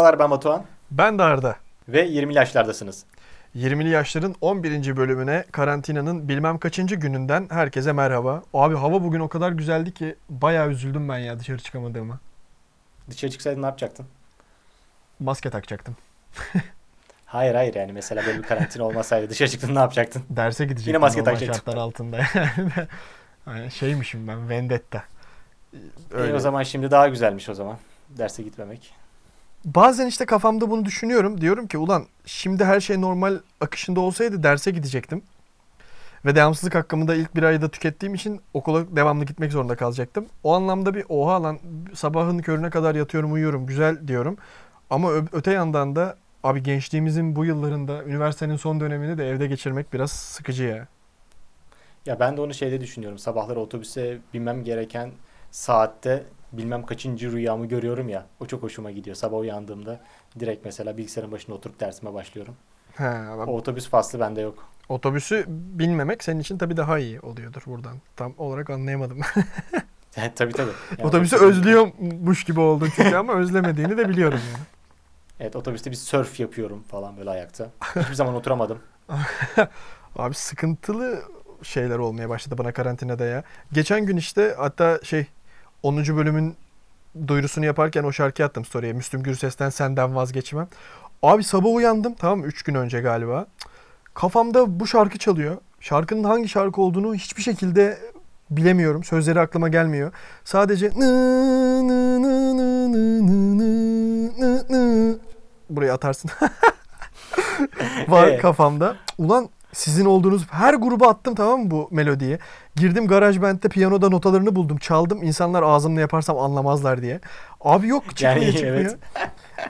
Merhabalar ben Batuhan Ben de Arda. ve 20 yaşlardasınız. 20'li yaşların 11. bölümüne karantinanın bilmem kaçıncı gününden herkese merhaba. Abi hava bugün o kadar güzeldi ki bayağı üzüldüm ben ya dışarı çıkamadığıma. Dışarı çıksaydın ne yapacaktın? Maske takacaktım. Hayır hayır yani mesela böyle bir karantina olmasaydı dışarı çıktın ne yapacaktın? Derse gidecektim Yine maske normal takacaktım. şartlar altında. yani şeymişim ben vendetta. İyi o zaman şimdi daha güzelmiş o zaman. Derse gitmemek. Bazen işte kafamda bunu düşünüyorum. Diyorum ki ulan şimdi her şey normal akışında olsaydı derse gidecektim. Ve devamsızlık hakkımı da ilk bir ayda tükettiğim için okula devamlı gitmek zorunda kalacaktım. O anlamda bir oha lan sabahın körüne kadar yatıyorum uyuyorum güzel diyorum. Ama öte yandan da abi gençliğimizin bu yıllarında üniversitenin son dönemini de evde geçirmek biraz sıkıcı ya. Ya ben de onu şeyde düşünüyorum. Sabahları otobüse binmem gereken saatte bilmem kaçıncı rüyamı görüyorum ya. O çok hoşuma gidiyor. Sabah uyandığımda direkt mesela bilgisayarın başında oturup dersime başlıyorum. He, O otobüs faslı bende yok. otobüsü bilmemek senin için tabii daha iyi oluyordur buradan. Tam olarak anlayamadım. tabii tabii. Yani Otobüsü özlüyormuş gibi oldun çünkü ama özlemediğini de biliyorum yani. Evet otobüste bir surf yapıyorum falan böyle ayakta. Hiçbir zaman oturamadım. Abi sıkıntılı şeyler olmaya başladı bana karantinada ya. Geçen gün işte hatta şey 10. bölümün duyurusunu yaparken o şarkı attım story'e. Müslüm Gürses'ten Senden Vazgeçmem. Abi sabah uyandım tamam 3 gün önce galiba. Kafamda bu şarkı çalıyor. Şarkının hangi şarkı olduğunu hiçbir şekilde bilemiyorum. Sözleri aklıma gelmiyor. Sadece buraya atarsın. Var kafamda. Ulan sizin olduğunuz her gruba attım tamam mı bu melodiyi. Girdim GarageBand'de piyanoda notalarını buldum. Çaldım. İnsanlar ağzımla yaparsam anlamazlar diye. Abi yok çıkmıyor Yani çıkmıyor. evet.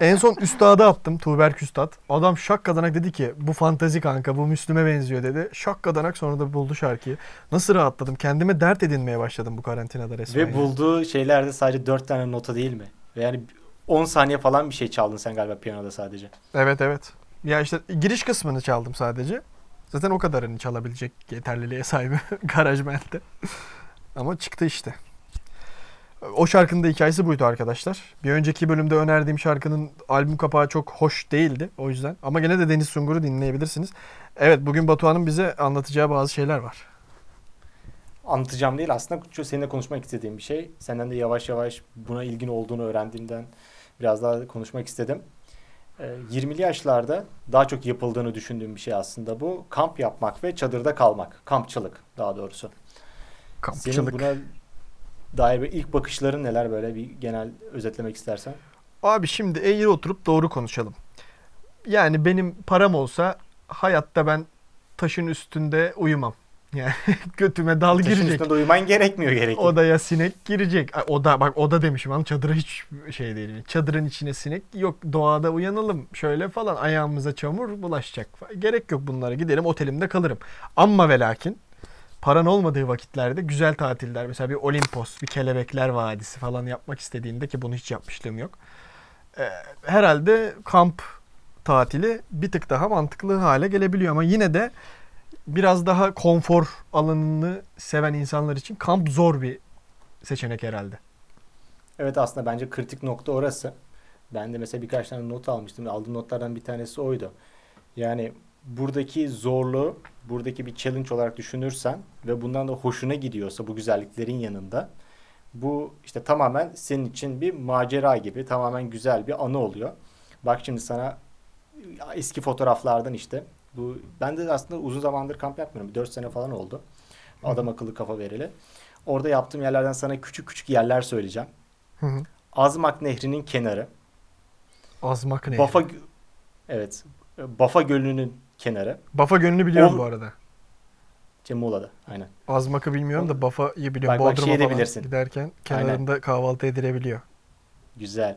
En son Üstad'a attım. Tuğberk Üstad. Adam şak kadanak dedi ki bu fantazi kanka bu Müslüm'e benziyor dedi. Şak kadanak sonra da buldu şarkıyı. Nasıl rahatladım. Kendime dert edinmeye başladım bu karantinada resmen. Ve bulduğu şeylerde sadece 4 tane nota değil mi? Ve yani 10 saniye falan bir şey çaldın sen galiba piyanoda sadece. Evet evet. Ya işte giriş kısmını çaldım sadece. Zaten o kadarını çalabilecek yeterliliğe sahibi GarageBand'de. Ama çıktı işte. O şarkının da hikayesi buydu arkadaşlar. Bir önceki bölümde önerdiğim şarkının albüm kapağı çok hoş değildi o yüzden. Ama gene de Deniz Sungur'u dinleyebilirsiniz. Evet bugün Batuhan'ın bize anlatacağı bazı şeyler var. Anlatacağım değil aslında seninle konuşmak istediğim bir şey. Senden de yavaş yavaş buna ilgin olduğunu öğrendiğimden biraz daha konuşmak istedim. Ee, 20'li yaşlarda daha çok yapıldığını düşündüğüm bir şey aslında bu. Kamp yapmak ve çadırda kalmak. Kampçılık daha doğrusu. Senin Kampçılık. buna dair ilk bakışların neler böyle bir genel özetlemek istersen? Abi şimdi eğri oturup doğru konuşalım. Yani benim param olsa hayatta ben taşın üstünde uyumam. Yani götüme dal Taşın girecek. de uyuman gerekmiyor gerekli. Odaya sinek girecek. Ay, Oda bak oda demişim ama çadıra hiç şey değil. Çadırın içine sinek yok. Doğada uyanalım şöyle falan ayağımıza çamur bulaşacak. Gerek yok bunlara. Giderim otelimde kalırım. Ama ve lakin paran olmadığı vakitlerde güzel tatiller mesela bir Olimpos, bir Kelebekler Vadisi falan yapmak istediğinde ki bunu hiç yapmışlığım yok. Ee, herhalde kamp tatili bir tık daha mantıklı hale gelebiliyor ama yine de biraz daha konfor alanını seven insanlar için kamp zor bir seçenek herhalde. Evet aslında bence kritik nokta orası. Ben de mesela birkaç tane not almıştım. Aldığım notlardan bir tanesi oydu. Yani buradaki zorluğu, buradaki bir challenge olarak düşünürsen ve bundan da hoşuna gidiyorsa bu güzelliklerin yanında bu işte tamamen senin için bir macera gibi tamamen güzel bir anı oluyor. Bak şimdi sana eski fotoğraflardan işte bu ben de aslında uzun zamandır kamp yapmıyorum. 4 sene falan oldu. Adam akıllı kafa verili. Orada yaptığım yerlerden sana küçük küçük yerler söyleyeceğim. Hı hı. Azmak Nehri'nin kenarı. Azmak ne? Bafa Evet. Bafa Gölü'nün kenarı. Bafa Gölü'nü biliyorum O- bu arada. Şey, Muğla'da. Aynen. Azmak'ı bilmiyorum da Bafa'yı biliyorum. Bak, bak, Bodrum'a de falan bilirsin. giderken kenarında kahvaltı edilebiliyor. Güzel.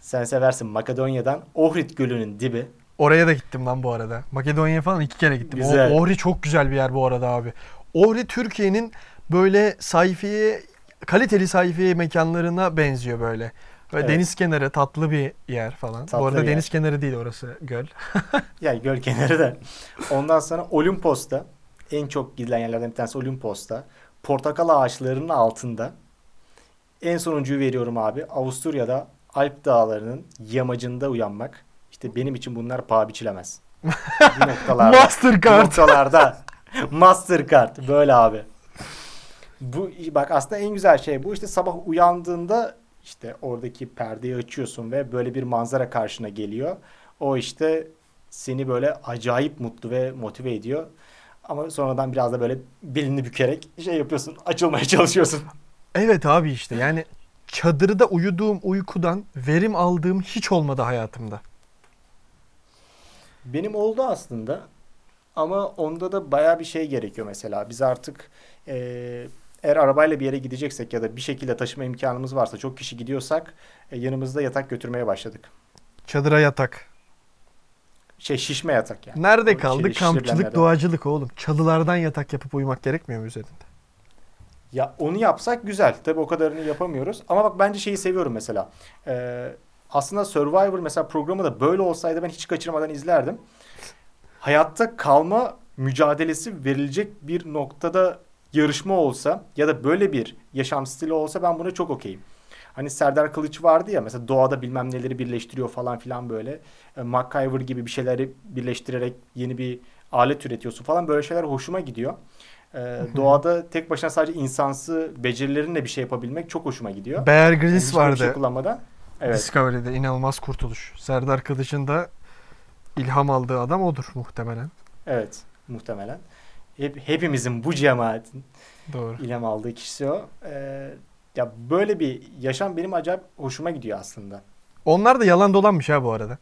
Sen seversin Makedonya'dan Ohrid Gölü'nün dibi. Oraya da gittim lan bu arada. Makedonya'ya falan iki kere gittim. O- Güzel. Ohri çok güzel bir yer bu arada abi. Ohri Türkiye'nin böyle sayfiye kaliteli sayfiye mekanlarına benziyor böyle. Böyle Evet. deniz kenarı tatlı bir yer falan. Tatlı bu arada deniz yer. kenarı değil orası göl. Yani göl kenarı da. Ondan sonra Olimpos'ta en çok gidilen yerlerden bir tanesi Olimpos'ta. Portakal ağaçlarının altında. En sonuncuyu veriyorum abi. Avusturya'da Alp dağlarının yamacında uyanmak. İşte benim için bunlar paha biçilemez. Bu noktalarda. Mastercard. noktalarda. Mastercard. Böyle abi. Bu bak aslında en güzel şey bu. İşte sabah uyandığında işte oradaki perdeyi açıyorsun ve böyle bir manzara karşına geliyor. O işte seni böyle acayip mutlu ve motive ediyor. Ama sonradan biraz da böyle belini bükerek şey yapıyorsun. Açılmaya çalışıyorsun. Evet abi işte yani çadırda uyuduğum uykudan verim aldığım hiç olmadı hayatımda. Benim oldu aslında. Ama onda da baya bir şey gerekiyor mesela. Biz artık eee, eğer arabayla bir yere gideceksek ya da bir şekilde taşıma imkanımız varsa çok kişi gidiyorsak e, yanımızda yatak götürmeye başladık. Çadıra yatak. Şey şişme yatak yani. Nerede O kaldı? şey, Kampçılık, şişirilenlerden. doğacılık oğlum. Çalılardan yatak yapıp uyumak gerekmiyor mu üzerinde? Ya onu yapsak güzel. Tabii o kadarını yapamıyoruz. Ama bak bence şeyi seviyorum mesela. Ee, aslında Survivor mesela programı da böyle olsaydı ben hiç kaçırmadan izlerdim. Hayatta kalma mücadelesi verilecek bir noktada yarışma olsa ya da böyle bir yaşam stili olsa ben buna çok okeyim. Hani Serdar Kılıç vardı ya mesela doğada bilmem neleri birleştiriyor falan filan böyle. E, MacGyver gibi bir şeyleri birleştirerek yeni bir alet üretiyorsun falan böyle şeyler hoşuma gidiyor. E, doğada tek başına sadece insansı becerilerinle bir şey yapabilmek çok hoşuma gidiyor. Bear Grylls bir şey vardı kullanmadan. Evet. Discovery'de inanılmaz kurtuluş. Serdar Kılıç'ın da ilham aldığı adam odur muhtemelen. Evet. Muhtemelen. Hep, hepimizin bu cemaatin Doğru. ilham aldığı kişisi o. E, ya böyle bir yaşam benim acayip hoşuma gidiyor aslında. Onlar da yalan dolanmış ha bu arada.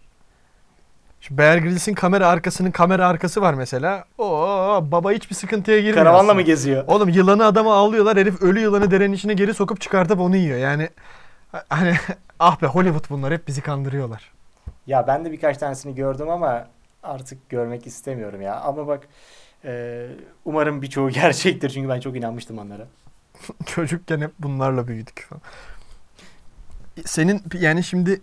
Şu Bear Grylls'in kamera arkasının kamera arkası var mesela. Oo baba hiçbir sıkıntıya girmiyor. Karavanla aslında. mı geziyor? Oğlum yılanı adama avlıyorlar. Herif ölü yılanı derenin içine geri sokup çıkartıp onu yiyor. Yani hani ah be Hollywood bunlar hep bizi kandırıyorlar. Ya ben de birkaç tanesini gördüm ama artık görmek istemiyorum ya. Ama bak e, umarım birçoğu gerçektir çünkü ben çok inanmıştım onlara. Çocukken hep bunlarla büyüdük. Senin yani şimdi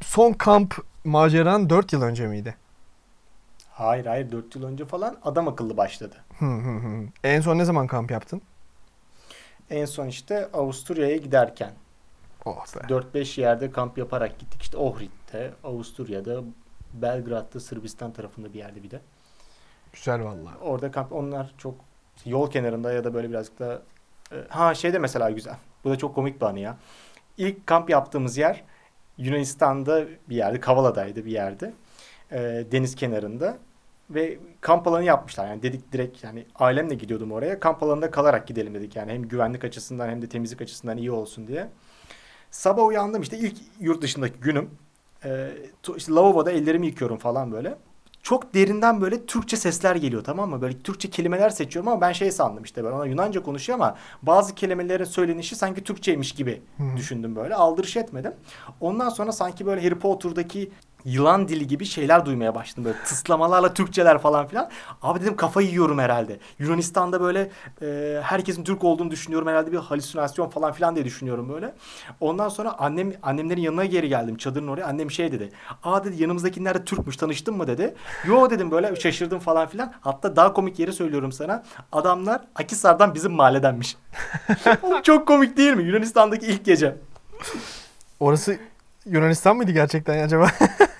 son kamp maceran 4 yıl önce miydi? Hayır hayır 4 yıl önce falan adam akıllı başladı. Hı hı hı. En son ne zaman kamp yaptın? En son işte Avusturya'ya giderken Oh be. 4-5 yerde kamp yaparak gittik. İşte Ohrid'de, Avusturya'da, Belgrad'da, Sırbistan tarafında bir yerde bir de. Güzel vallahi. Orada kamp onlar çok yol kenarında ya da böyle birazcık da e, ha şey de mesela güzel. Bu da çok komik bir anı ya. İlk kamp yaptığımız yer Yunanistan'da bir yerde, Kavala'daydı bir yerde. E, deniz kenarında ve kamp alanı yapmışlar. Yani dedik direkt yani ailemle gidiyordum oraya. Kamp alanında kalarak gidelim dedik yani hem güvenlik açısından hem de temizlik açısından iyi olsun diye. Sabah uyandım işte ilk yurt dışındaki günüm. E, tu- işte lavaboda ellerimi yıkıyorum falan böyle çok derinden böyle Türkçe sesler geliyor tamam mı? Böyle Türkçe kelimeler seçiyorum ama ben şey sandım işte ben ona Yunanca konuşuyor ama bazı kelimelerin söylenişi sanki Türkçeymiş gibi Hı. düşündüm böyle. Aldırış etmedim. Ondan sonra sanki böyle Harry Potter'daki yılan dili gibi şeyler duymaya başladım. Böyle tıslamalarla Türkçeler falan filan. Abi dedim kafayı yiyorum herhalde. Yunanistan'da böyle e, herkesin Türk olduğunu düşünüyorum. Herhalde bir halüsinasyon falan filan diye düşünüyorum böyle. Ondan sonra annem annemlerin yanına geri geldim çadırın oraya. Annem şey dedi. Aa dedi yanımızdakiler de Türkmüş tanıştın mı dedi. Yo dedim böyle şaşırdım falan filan. Hatta daha komik yeri söylüyorum sana. Adamlar Akisar'dan bizim mahalledenmiş. Çok komik değil mi? Yunanistan'daki ilk gece. Orası Yunanistan mıydı gerçekten acaba?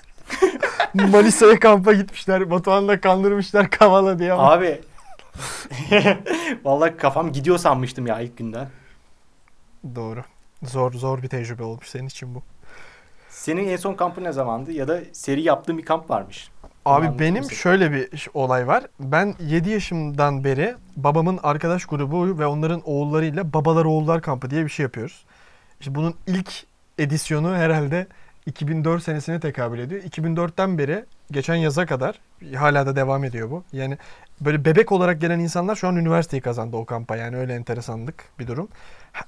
Manisa'ya kampa gitmişler. Batuhan'la kandırmışlar Kavala diye ama. Abi vallahi kafam gidiyor sanmıştım ya ilk günden. Doğru. Zor zor bir tecrübe olmuş senin için bu. Senin en son kampın ne zamandı? Ya da seri yaptığın bir kamp varmış. Abi anlatır benim şöyle bir olay var. Ben 7 yaşımdan beri babamın arkadaş grubu ve onların oğullarıyla babalar oğullar kampı diye bir şey yapıyoruz. İşte bunun ilk edisyonu herhalde 2004 senesine tekabül ediyor. 2004'ten beri geçen yaza kadar hala da devam ediyor bu. Yani böyle bebek olarak gelen insanlar şu an üniversiteyi kazandı o kampa. Yani öyle enteresanlık bir durum.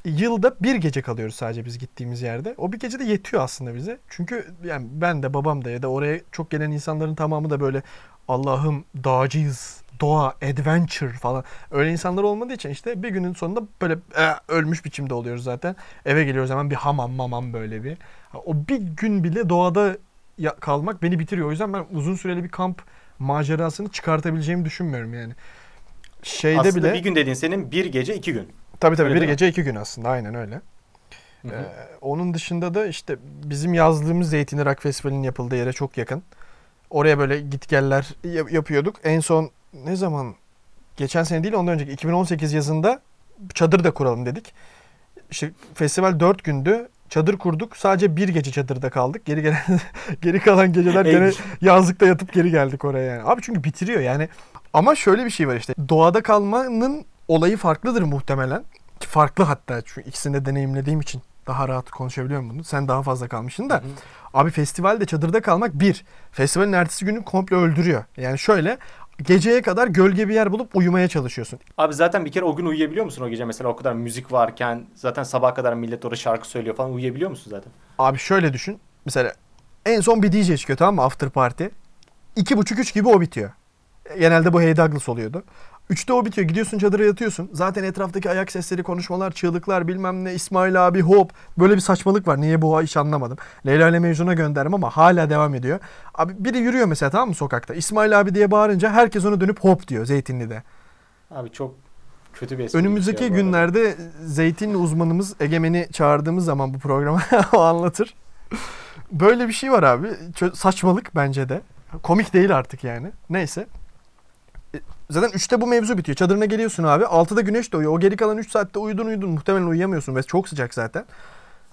Yılda bir gece kalıyoruz sadece biz gittiğimiz yerde. O bir gece de yetiyor aslında bize. Çünkü yani ben de babam da ya da oraya çok gelen insanların tamamı da böyle Allah'ım dağcıyız, doğa, adventure falan. Öyle insanlar olmadığı için işte bir günün sonunda böyle e, ölmüş biçimde oluyoruz zaten. Eve geliyoruz hemen bir hamam mamam böyle bir. O bir gün bile doğada kalmak beni bitiriyor. O yüzden ben uzun süreli bir kamp macerasını çıkartabileceğimi düşünmüyorum yani. Şeyde Aslında bile bir gün dediğin senin bir gece iki gün. tabii tabii öyle bir gece iki gün aslında aynen öyle. Hı hı. Ee, onun dışında da işte bizim yazdığımız Zeytinli Rock Festivali'nin yapıldığı yere çok yakın. Oraya böyle git geller yap- yapıyorduk. En son ne zaman? Geçen sene değil ondan önceki 2018 yazında çadır da kuralım dedik. İşte festival 4 gündü. Çadır kurduk. Sadece bir gece çadırda kaldık. Geri gelen geri kalan geceler gene yazlıkta yatıp geri geldik oraya yani. Abi çünkü bitiriyor yani. Ama şöyle bir şey var işte. Doğada kalmanın olayı farklıdır muhtemelen. Ki Farklı hatta çünkü ikisini de deneyimlediğim için daha rahat konuşabiliyorum bunu. Sen daha fazla kalmışsın da. Hı hı. Abi festivalde çadırda kalmak bir. Festivalin ertesi günü komple öldürüyor. Yani şöyle geceye kadar gölge bir yer bulup uyumaya çalışıyorsun. Abi zaten bir kere o gün uyuyabiliyor musun o gece mesela o kadar müzik varken zaten sabaha kadar millet orada şarkı söylüyor falan uyuyabiliyor musun zaten? Abi şöyle düşün. Mesela en son bir DJ çıkıyor tamam mı after party. İki buçuk üç gibi o bitiyor. Genelde bu Hey Douglas oluyordu. Üçte o bitiyor. Gidiyorsun çadıra yatıyorsun. Zaten etraftaki ayak sesleri, konuşmalar, çığlıklar bilmem ne. İsmail abi hop. Böyle bir saçmalık var. Niye bu hiç anlamadım. Leyla ile Mecnun'a gönderdim ama hala devam ediyor. Abi biri yürüyor mesela tamam mı sokakta. İsmail abi diye bağırınca herkes ona dönüp hop diyor Zeytinli'de. Abi çok kötü bir espri Önümüzdeki arada. günlerde Zeytinli uzmanımız Egemen'i çağırdığımız zaman bu programa o anlatır. Böyle bir şey var abi. Saçmalık bence de. Komik değil artık yani. Neyse. Zaten 3'te bu mevzu bitiyor. Çadırına geliyorsun abi. 6'da güneş doğuyor. O geri kalan 3 saatte uyudun uyudun. Muhtemelen uyuyamıyorsun ve çok sıcak zaten.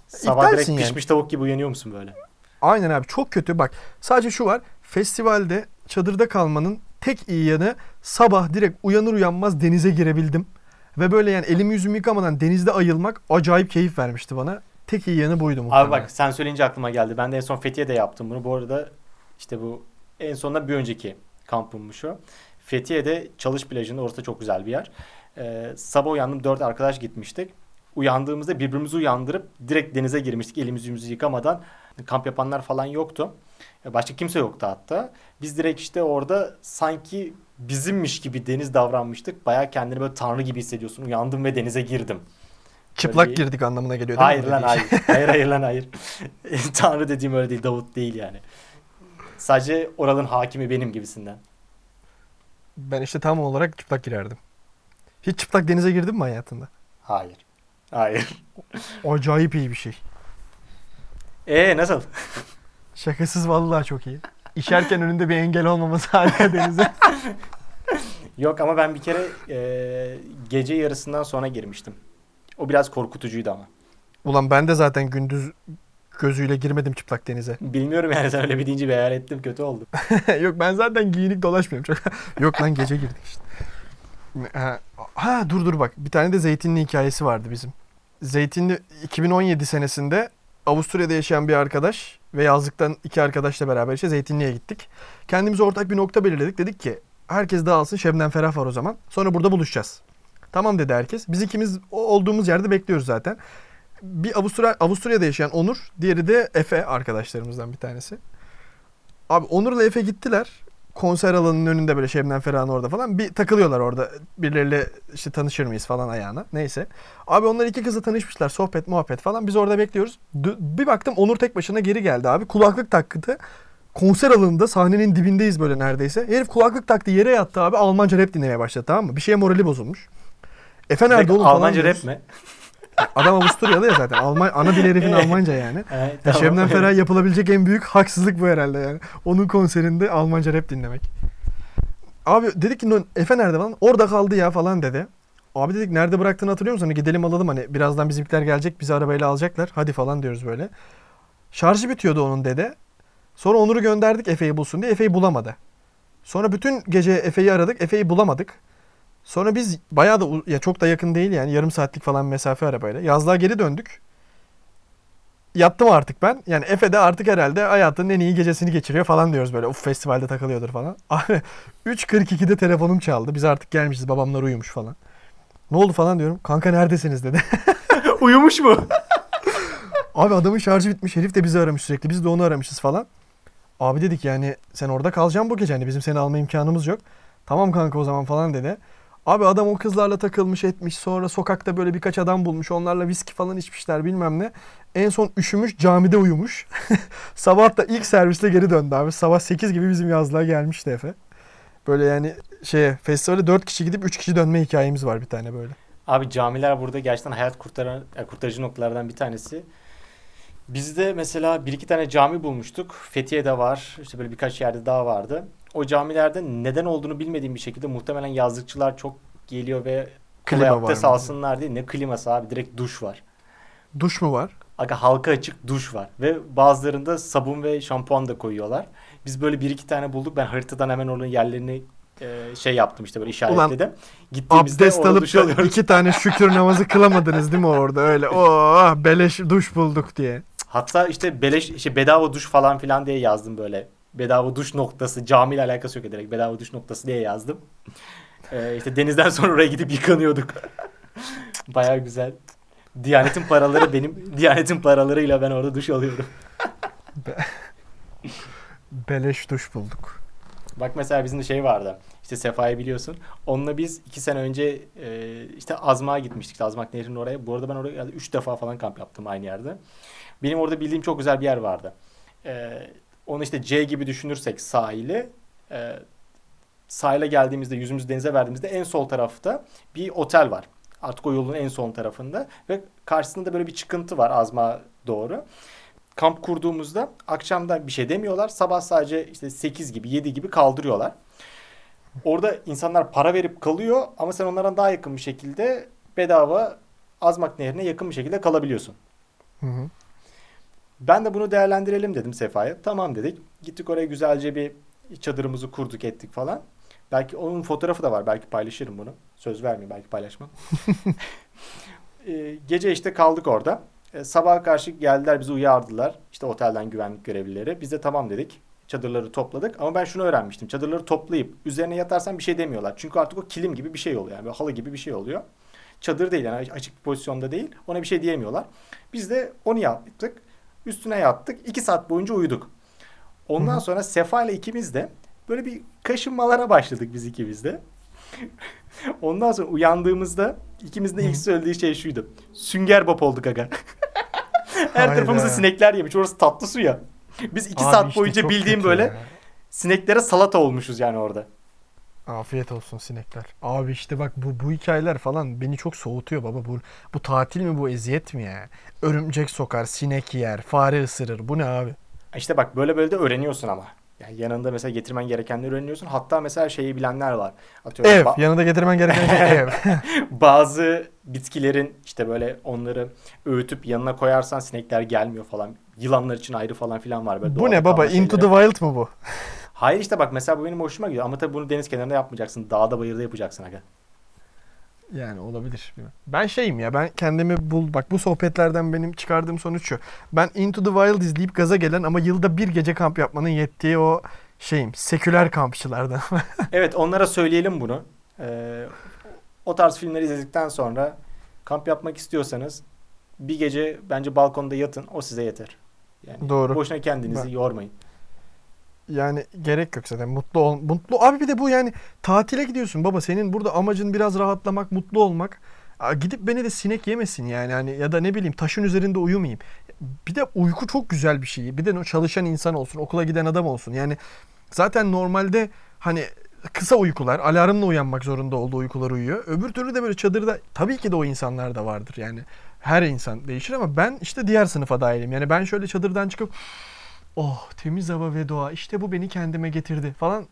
Sabah direkt İptalsin yani. pişmiş tavuk gibi uyanıyor musun böyle? Aynen abi çok kötü. Bak sadece şu var. Festivalde çadırda kalmanın tek iyi yanı sabah direkt uyanır uyanmaz denize girebildim. Ve böyle yani elimi yüzümü yıkamadan denizde ayılmak acayip keyif vermişti bana. Tek iyi yanı buydu muhtemelen. Abi bak sen söyleyince aklıma geldi. Ben de en son Fethiye'de yaptım bunu. Bu arada işte bu en sonunda bir önceki kampımmış o. Fethiye'de Çalış plajında orası da çok güzel bir yer. Ee, sabah uyandım dört arkadaş gitmiştik. Uyandığımızda birbirimizi uyandırıp direkt denize girmiştik elimizi yüzümüzü yıkamadan. Kamp yapanlar falan yoktu. Başka kimse yoktu hatta. Biz direkt işte orada sanki bizimmiş gibi deniz davranmıştık. Baya kendini böyle tanrı gibi hissediyorsun. Uyandım ve denize girdim. Çıplak Böyle- girdik anlamına geliyor değil Hayır mi? lan Böyle hayır. hayır hayır lan hayır. Tanrı dediğim öyle değil. Davut değil yani. Sadece oralın hakimi benim gibisinden. Ben işte tam olarak çıplak girerdim. Hiç çıplak denize girdin mi hayatında? Hayır. Hayır. Acayip iyi bir şey. Ee nasıl? Şakasız vallahi çok iyi. İşerken önünde bir engel olmaması hala denize. Yok ama ben bir kere e, gece yarısından sonra girmiştim. O biraz korkutucuydu ama. Ulan ben de zaten gündüz gözüyle girmedim çıplak denize. Bilmiyorum yani sen öyle bir deyince bir hayal ettim kötü oldu. Yok ben zaten giyinik dolaşmıyorum. Çok... Yok lan gece girdik işte. Ha, ha, dur dur bak bir tane de Zeytinli hikayesi vardı bizim. Zeytinli 2017 senesinde Avusturya'da yaşayan bir arkadaş ve yazlıktan iki arkadaşla beraber işte Zeytinli'ye gittik. Kendimize ortak bir nokta belirledik. Dedik ki herkes dağılsın Şebnem Ferah var o zaman. Sonra burada buluşacağız. Tamam dedi herkes. Biz ikimiz olduğumuz yerde bekliyoruz zaten. Bir Avusturya, Avusturya'da yaşayan Onur, diğeri de Efe arkadaşlarımızdan bir tanesi. Abi Onur'la Efe gittiler. Konser alanının önünde böyle Şebnem Ferah'ın orada falan. Bir takılıyorlar orada. Birileriyle işte tanışır mıyız falan ayağına. Neyse. Abi onlar iki kızla tanışmışlar. Sohbet muhabbet falan. Biz orada bekliyoruz. Dö- Bir baktım Onur tek başına geri geldi abi. Kulaklık taktı. Konser alanında sahnenin dibindeyiz böyle neredeyse. Herif kulaklık taktı yere yattı abi. Almanca rap dinlemeye başladı tamam mı? Bir şeye morali bozulmuş. Efe nerede oğlum falan Almanca diyoruz. rap mi? Adam Avusturyalı ya zaten. Alman, ana dil herifin Almanca yani. Ya tamam. Şebnem Ferah yapılabilecek en büyük haksızlık bu herhalde yani. Onun konserinde Almanca rap dinlemek. Abi dedik ki "Lan Efe nerede falan? Orada kaldı ya falan dedi. Abi dedik nerede bıraktığını hatırlıyor musun? Hani gidelim alalım hani birazdan bizimkiler gelecek bizi arabayla alacaklar. Hadi falan diyoruz böyle. Şarjı bitiyordu onun dede. Sonra Onur'u gönderdik Efe'yi bulsun diye. Efe'yi bulamadı. Sonra bütün gece Efe'yi aradık. Efe'yi bulamadık. Sonra biz bayağı da ya çok da yakın değil yani yarım saatlik falan mesafe arabayla. Yazlığa geri döndük. Yattım artık ben. Yani Efe de artık herhalde hayatının en iyi gecesini geçiriyor falan diyoruz böyle. Uf festivalde takılıyordur falan. Abi 3.42'de telefonum çaldı. Biz artık gelmişiz. Babamlar uyumuş falan. Ne oldu falan diyorum. Kanka neredesiniz dedi. Uyumuş mu? Abi adamın şarjı bitmiş. Herif de bizi aramış sürekli. Biz de onu aramışız falan. Abi dedik yani sen orada kalacaksın bu gece. Hani bizim seni alma imkanımız yok. Tamam kanka o zaman falan dedi. Abi adam o kızlarla takılmış etmiş. Sonra sokakta böyle birkaç adam bulmuş. Onlarla viski falan içmişler bilmem ne. En son üşümüş camide uyumuş. Sabah da ilk servisle geri döndü abi. Sabah 8 gibi bizim yazlığa gelmişti Efe. Böyle yani şeye festivale 4 kişi gidip 3 kişi dönme hikayemiz var bir tane böyle. Abi camiler burada gerçekten hayat kurtaran, e, kurtarıcı noktalardan bir tanesi. Bizde mesela bir iki tane cami bulmuştuk. Fethiye'de var. işte böyle birkaç yerde daha vardı. O camilerde neden olduğunu bilmediğim bir şekilde muhtemelen yazlıkçılar çok geliyor ve Klima var abdest alsınlar diye. Ne kliması abi direkt duş var. Duş mu var? Aga halka açık duş var. Ve bazılarında sabun ve şampuan da koyuyorlar. Biz böyle bir iki tane bulduk. Ben haritadan hemen onun yerlerini e, şey yaptım işte böyle işaretledim. Gittiğimizde Abdest alıp alıyoruz. iki tane şükür namazı kılamadınız değil mi orada öyle? Oh beleş duş bulduk diye. Hatta işte beleş işte bedava duş falan filan diye yazdım böyle. Bedava duş noktası camiyle alakası yok direkt bedava duş noktası diye yazdım. Ee, işte denizden sonra oraya gidip yıkanıyorduk. Baya güzel. Diyanetin paraları benim Diyanetin paralarıyla ben orada duş alıyorum. Beleş duş bulduk. Bak mesela bizim de şey vardı. İşte Sefa'yı biliyorsun. Onunla biz iki sene önce e, işte Azmak'a gitmiştik. İşte Azmak Nehri'nin oraya. Bu arada ben oraya üç defa falan kamp yaptım aynı yerde. Benim orada bildiğim çok güzel bir yer vardı. E, onu işte C gibi düşünürsek sahili. E, sahile geldiğimizde yüzümüzü denize verdiğimizde en sol tarafta bir otel var. Artık o yolun en son tarafında. Ve karşısında da böyle bir çıkıntı var Azmak'a doğru kamp kurduğumuzda akşamda bir şey demiyorlar. Sabah sadece işte 8 gibi 7 gibi kaldırıyorlar. Orada insanlar para verip kalıyor ama sen onlardan daha yakın bir şekilde bedava Azmak Nehri'ne yakın bir şekilde kalabiliyorsun. Hı hı. Ben de bunu değerlendirelim dedim Sefa'ya. Tamam dedik. Gittik oraya güzelce bir çadırımızı kurduk ettik falan. Belki onun fotoğrafı da var. Belki paylaşırım bunu. Söz vermeyeyim belki paylaşmam. Ee, gece işte kaldık orada. E, sabaha karşı geldiler bizi uyardılar. İşte otelden güvenlik görevlileri. Biz de tamam dedik. Çadırları topladık. Ama ben şunu öğrenmiştim. Çadırları toplayıp üzerine yatarsan bir şey demiyorlar. Çünkü artık o kilim gibi bir şey oluyor. Yani halı gibi bir şey oluyor. Çadır değil yani açık bir pozisyonda değil. Ona bir şey diyemiyorlar. Biz de onu yaptık. Üstüne yattık. iki saat boyunca uyuduk. Ondan Hı hı. sonra Sefa ile ikimiz de böyle bir kaşınmalara başladık biz ikimiz de. Ondan sonra uyandığımızda ikimizin de ilk söylediği şey şuydu. Sünger Bob olduk aga. Her Hayda. tarafımızda sinekler yemiş. Orası tatlı su ya. Biz iki Abi saat işte boyunca bildiğim böyle ya. sineklere salata olmuşuz yani orada. Afiyet olsun sinekler. Abi işte bak bu bu hikayeler falan beni çok soğutuyor baba. Bu bu tatil mi bu eziyet mi ya? Örümcek sokar, sinek yer, fare ısırır. Bu ne abi? İşte bak böyle böyle de öğreniyorsun ama. Yani yanında mesela getirmen gerekenleri öğreniyorsun. Hatta mesela şeyi bilenler var. Atıyorum Ev. ba- Yanında getirmen gereken şey ev. bazı bitkilerin işte böyle onları öğütüp yanına koyarsan sinekler gelmiyor falan. Yılanlar için ayrı falan filan var böyle bu ne baba? kalma Into şeyleri. the Wild mı bu? Hayır işte bak mesela bu benim hoşuma gidiyor ama tabii bunu deniz kenarında yapmayacaksın. Dağda bayırda yapacaksın aga. Yani olabilir. Ben şeyim ya ben kendimi bul bak bu sohbetlerden benim çıkardığım sonuç şu. Ben Into the Wild izleyip gaza gelen ama yılda bir gece kamp yapmanın yettiği o şeyim seküler kampçılardan. Evet onlara söyleyelim bunu. Ee, o tarz filmleri izledikten sonra kamp yapmak istiyorsanız bir gece bence balkonda yatın o size yeter. Yani Doğru. boşuna kendinizi Ben- yormayın. Yani gerek yok zaten. Mutlu ol mutlu abi bir de bu yani tatile gidiyorsun baba. Senin burada amacın biraz rahatlamak mutlu olmak. Gidip beni de sinek yemesin yani. Hani ya da ne bileyim taşın üzerinde uyumayayım. Bir de uyku çok güzel bir şey. Bir de çalışan insan olsun okula giden adam olsun. Yani zaten normalde hani kısa uykular alarmla uyanmak zorunda olduğu uykular uyuyor. Öbür türlü de böyle çadırda tabii ki de o insanlar da vardır yani. Her insan değişir ama ben işte diğer sınıfa dahilim yani ben şöyle çadırdan çıkıp Oh temiz hava ve doğa işte bu beni kendime getirdi falan.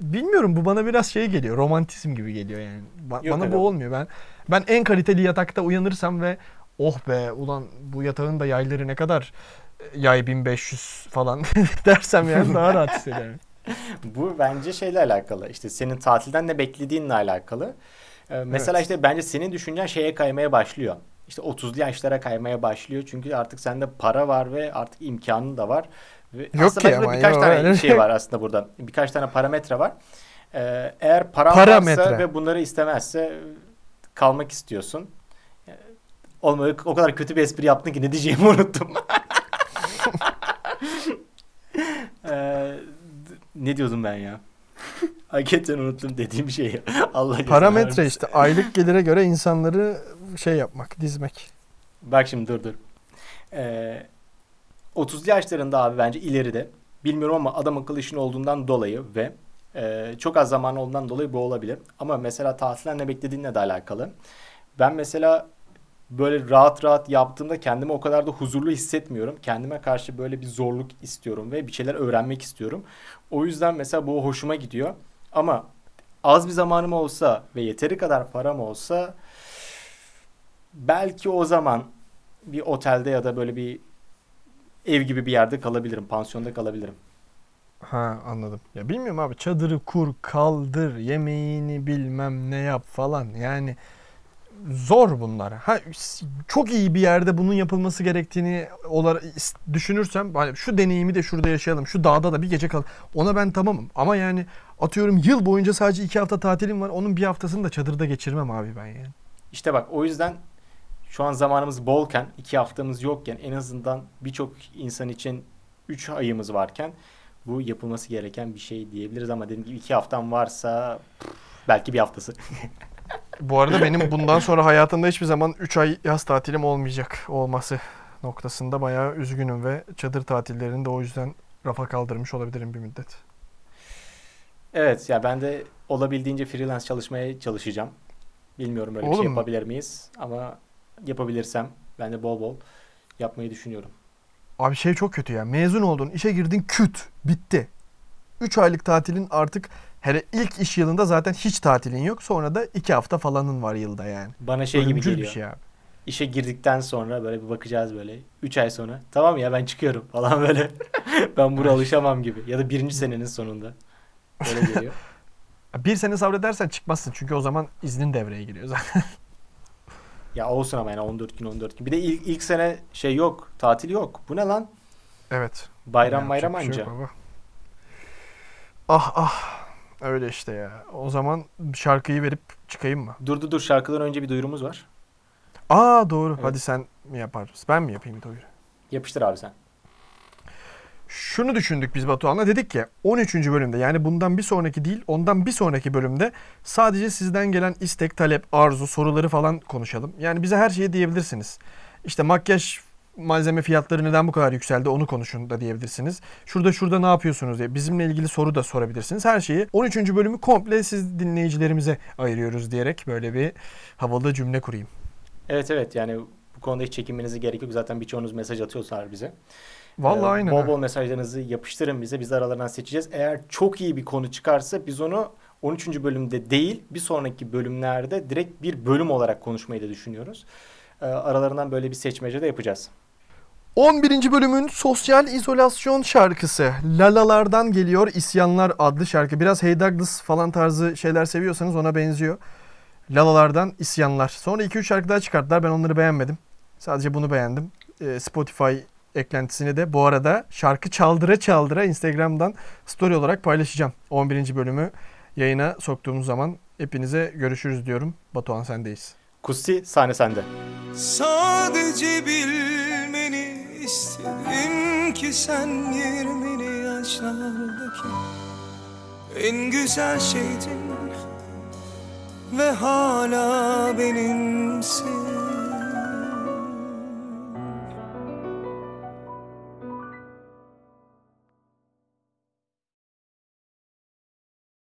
Bilmiyorum bu bana biraz şey geliyor romantizm gibi geliyor yani. Ba- Yok bana bu olmuyor ben. Ben en kaliteli yatakta uyanırsam ve oh be ulan bu yatağın da yayları ne kadar e, yay 1500 falan dersem yani daha rahat hissederim. Bu bence şeyle alakalı. İşte senin tatilden ne beklediğinle alakalı. Ee, mesela Evet. işte bence senin düşüncen şeye kaymaya başlıyor. İşte 30'lu yaşlara kaymaya başlıyor. Çünkü artık sende para var ve artık imkanın da var. Ve Yok aslında ki ama birkaç tane öyle şey değil. var aslında burada. Birkaç tane parametre var. Ee, eğer paran Parametre. varsa ve bunları istemezse kalmak istiyorsun. Yani Olmadı o kadar kötü bir espri yaptın ki ne diyeceğimi unuttum. Ee, ne diyordum ben ya? Hakikaten unuttum dediğim şeyi. Allah Parametre işte aylık gelire göre insanları şey yapmak, dizmek. Bak şimdi dur dur. Ee, 30'lu yaşlarında abi bence ileride bilmiyorum ama adam akıllı işin olduğundan dolayı ve e, çok az zaman olduğundan dolayı bu olabilir. Ama mesela tatilden ne beklediğinle de alakalı. ben mesela böyle rahat rahat yaptığımda kendimi o kadar da huzurlu hissetmiyorum. Kendime karşı böyle bir zorluk istiyorum ve bir şeyler öğrenmek istiyorum. O yüzden mesela bu hoşuma gidiyor. Ama az bir zamanım olsa ve yeteri kadar param olsa belki o zaman bir otelde ya da böyle bir ev gibi bir yerde kalabilirim. Pansiyonda kalabilirim. Ha anladım. Ya bilmiyorum abi çadırı kur, kaldır, yemeğini bilmem ne yap falan. Yani zor bunlar. Ha çok iyi bir yerde bunun yapılması gerektiğini olarak düşünürsem hani şu deneyimi de şurada yaşayalım. Şu dağda da bir gece kal. Ona ben tamamım. Ama yani atıyorum yıl boyunca sadece iki hafta tatilim var. Onun bir haftasını da çadırda geçirmem abi ben yani. İşte bak o yüzden şu an zamanımız bolken, iki haftamız yokken en azından birçok insan için 3 ayımız varken bu yapılması gereken bir şey diyebiliriz ama dediğim gibi iki haftam varsa belki bir haftası. Bu arada benim bundan sonra hayatımda hiçbir zaman 3 ay yaz tatilim olmayacak olması noktasında bayağı üzgünüm ve çadır tatillerini de o yüzden rafa kaldırmış olabilirim bir müddet. Evet ya ben de olabildiğince freelance çalışmaya çalışacağım. Bilmiyorum öyle bir şey Oğlum. yapabilir miyiz ama yapabilirsem ben de bol bol yapmayı düşünüyorum. Abi şey çok kötü ya. Mezun oldun, işe girdin, küt, bitti. 3 aylık tatilin artık hele ilk iş yılında zaten hiç tatilin yok. Sonra da 2 hafta falanın var yılda yani. Bana şey gibi Ölümcül geliyor. bir şey abi. İşe girdikten sonra böyle bir bakacağız böyle 3 ay sonra. Tamam ya ben çıkıyorum falan böyle. ben buraya alışamam gibi. Ya da birinci senenin sonunda. Böyle geliyor. Bir sene sabredersen çıkmazsın çünkü o zaman iznin devreye giriyor zaten. ya olsun ama yani 14 gün 14 gün. Bir de ilk, ilk sene şey yok. Tatil yok. Bu ne lan? evet. Bayram bayram şey anca. baba. Ah ah. Öyle işte ya. O zaman şarkıyı verip çıkayım mı? Dur dur dur şarkıdan önce bir duyurumuz var. Aa doğru. Evet. Hadi sen mi yaparsın? Ben mi yapayım duyuru? Yapıştır abi sen. Şunu düşündük biz Batuhan'la dedik ki 13. bölümde yani bundan bir sonraki değil ondan bir sonraki bölümde sadece sizden gelen istek, talep, arzu, soruları falan konuşalım. Yani bize her şeyi diyebilirsiniz. İşte makyaj malzeme fiyatları neden bu kadar yükseldi onu konuşun da diyebilirsiniz. Şurada şurada ne yapıyorsunuz diye bizimle ilgili soru da sorabilirsiniz. Her şeyi 13. bölümü komple siz dinleyicilerimize ayırıyoruz diyerek böyle bir havalı cümle kurayım. Evet evet yani bu konuda hiç çekinmenize gerek yok. Zaten birçoğunuz mesaj atıyorlar bize. Vallahi Ee, aynen. Bol bol mesajlarınızı yapıştırın bize. Biz aralarından seçeceğiz. Eğer çok iyi bir konu çıkarsa biz onu 13. bölümde değil bir sonraki bölümlerde direkt bir bölüm olarak konuşmayı da düşünüyoruz. Ee, aralarından böyle bir seçmece de yapacağız. 11. bölümün sosyal izolasyon şarkısı Lalalardan geliyor İsyanlar adlı şarkı. Biraz Hey Douglas falan tarzı şeyler seviyorsanız ona benziyor. Lalalardan İsyanlar. Sonra 2-3 şarkı daha çıkarttılar. Ben onları beğenmedim. Sadece bunu beğendim. Ee, Spotify eklentisini de bu arada şarkı çaldıra çaldıra Instagram'dan story olarak paylaşacağım. 11. bölümü yayına soktuğumuz zaman hepinize görüşürüz diyorum. Batuhan sendeyiz. Kusti sahne sende. Sadece bilmeni istedim ki sen 20'li yaşlardaki en güzel şeydin ve hala benimsin.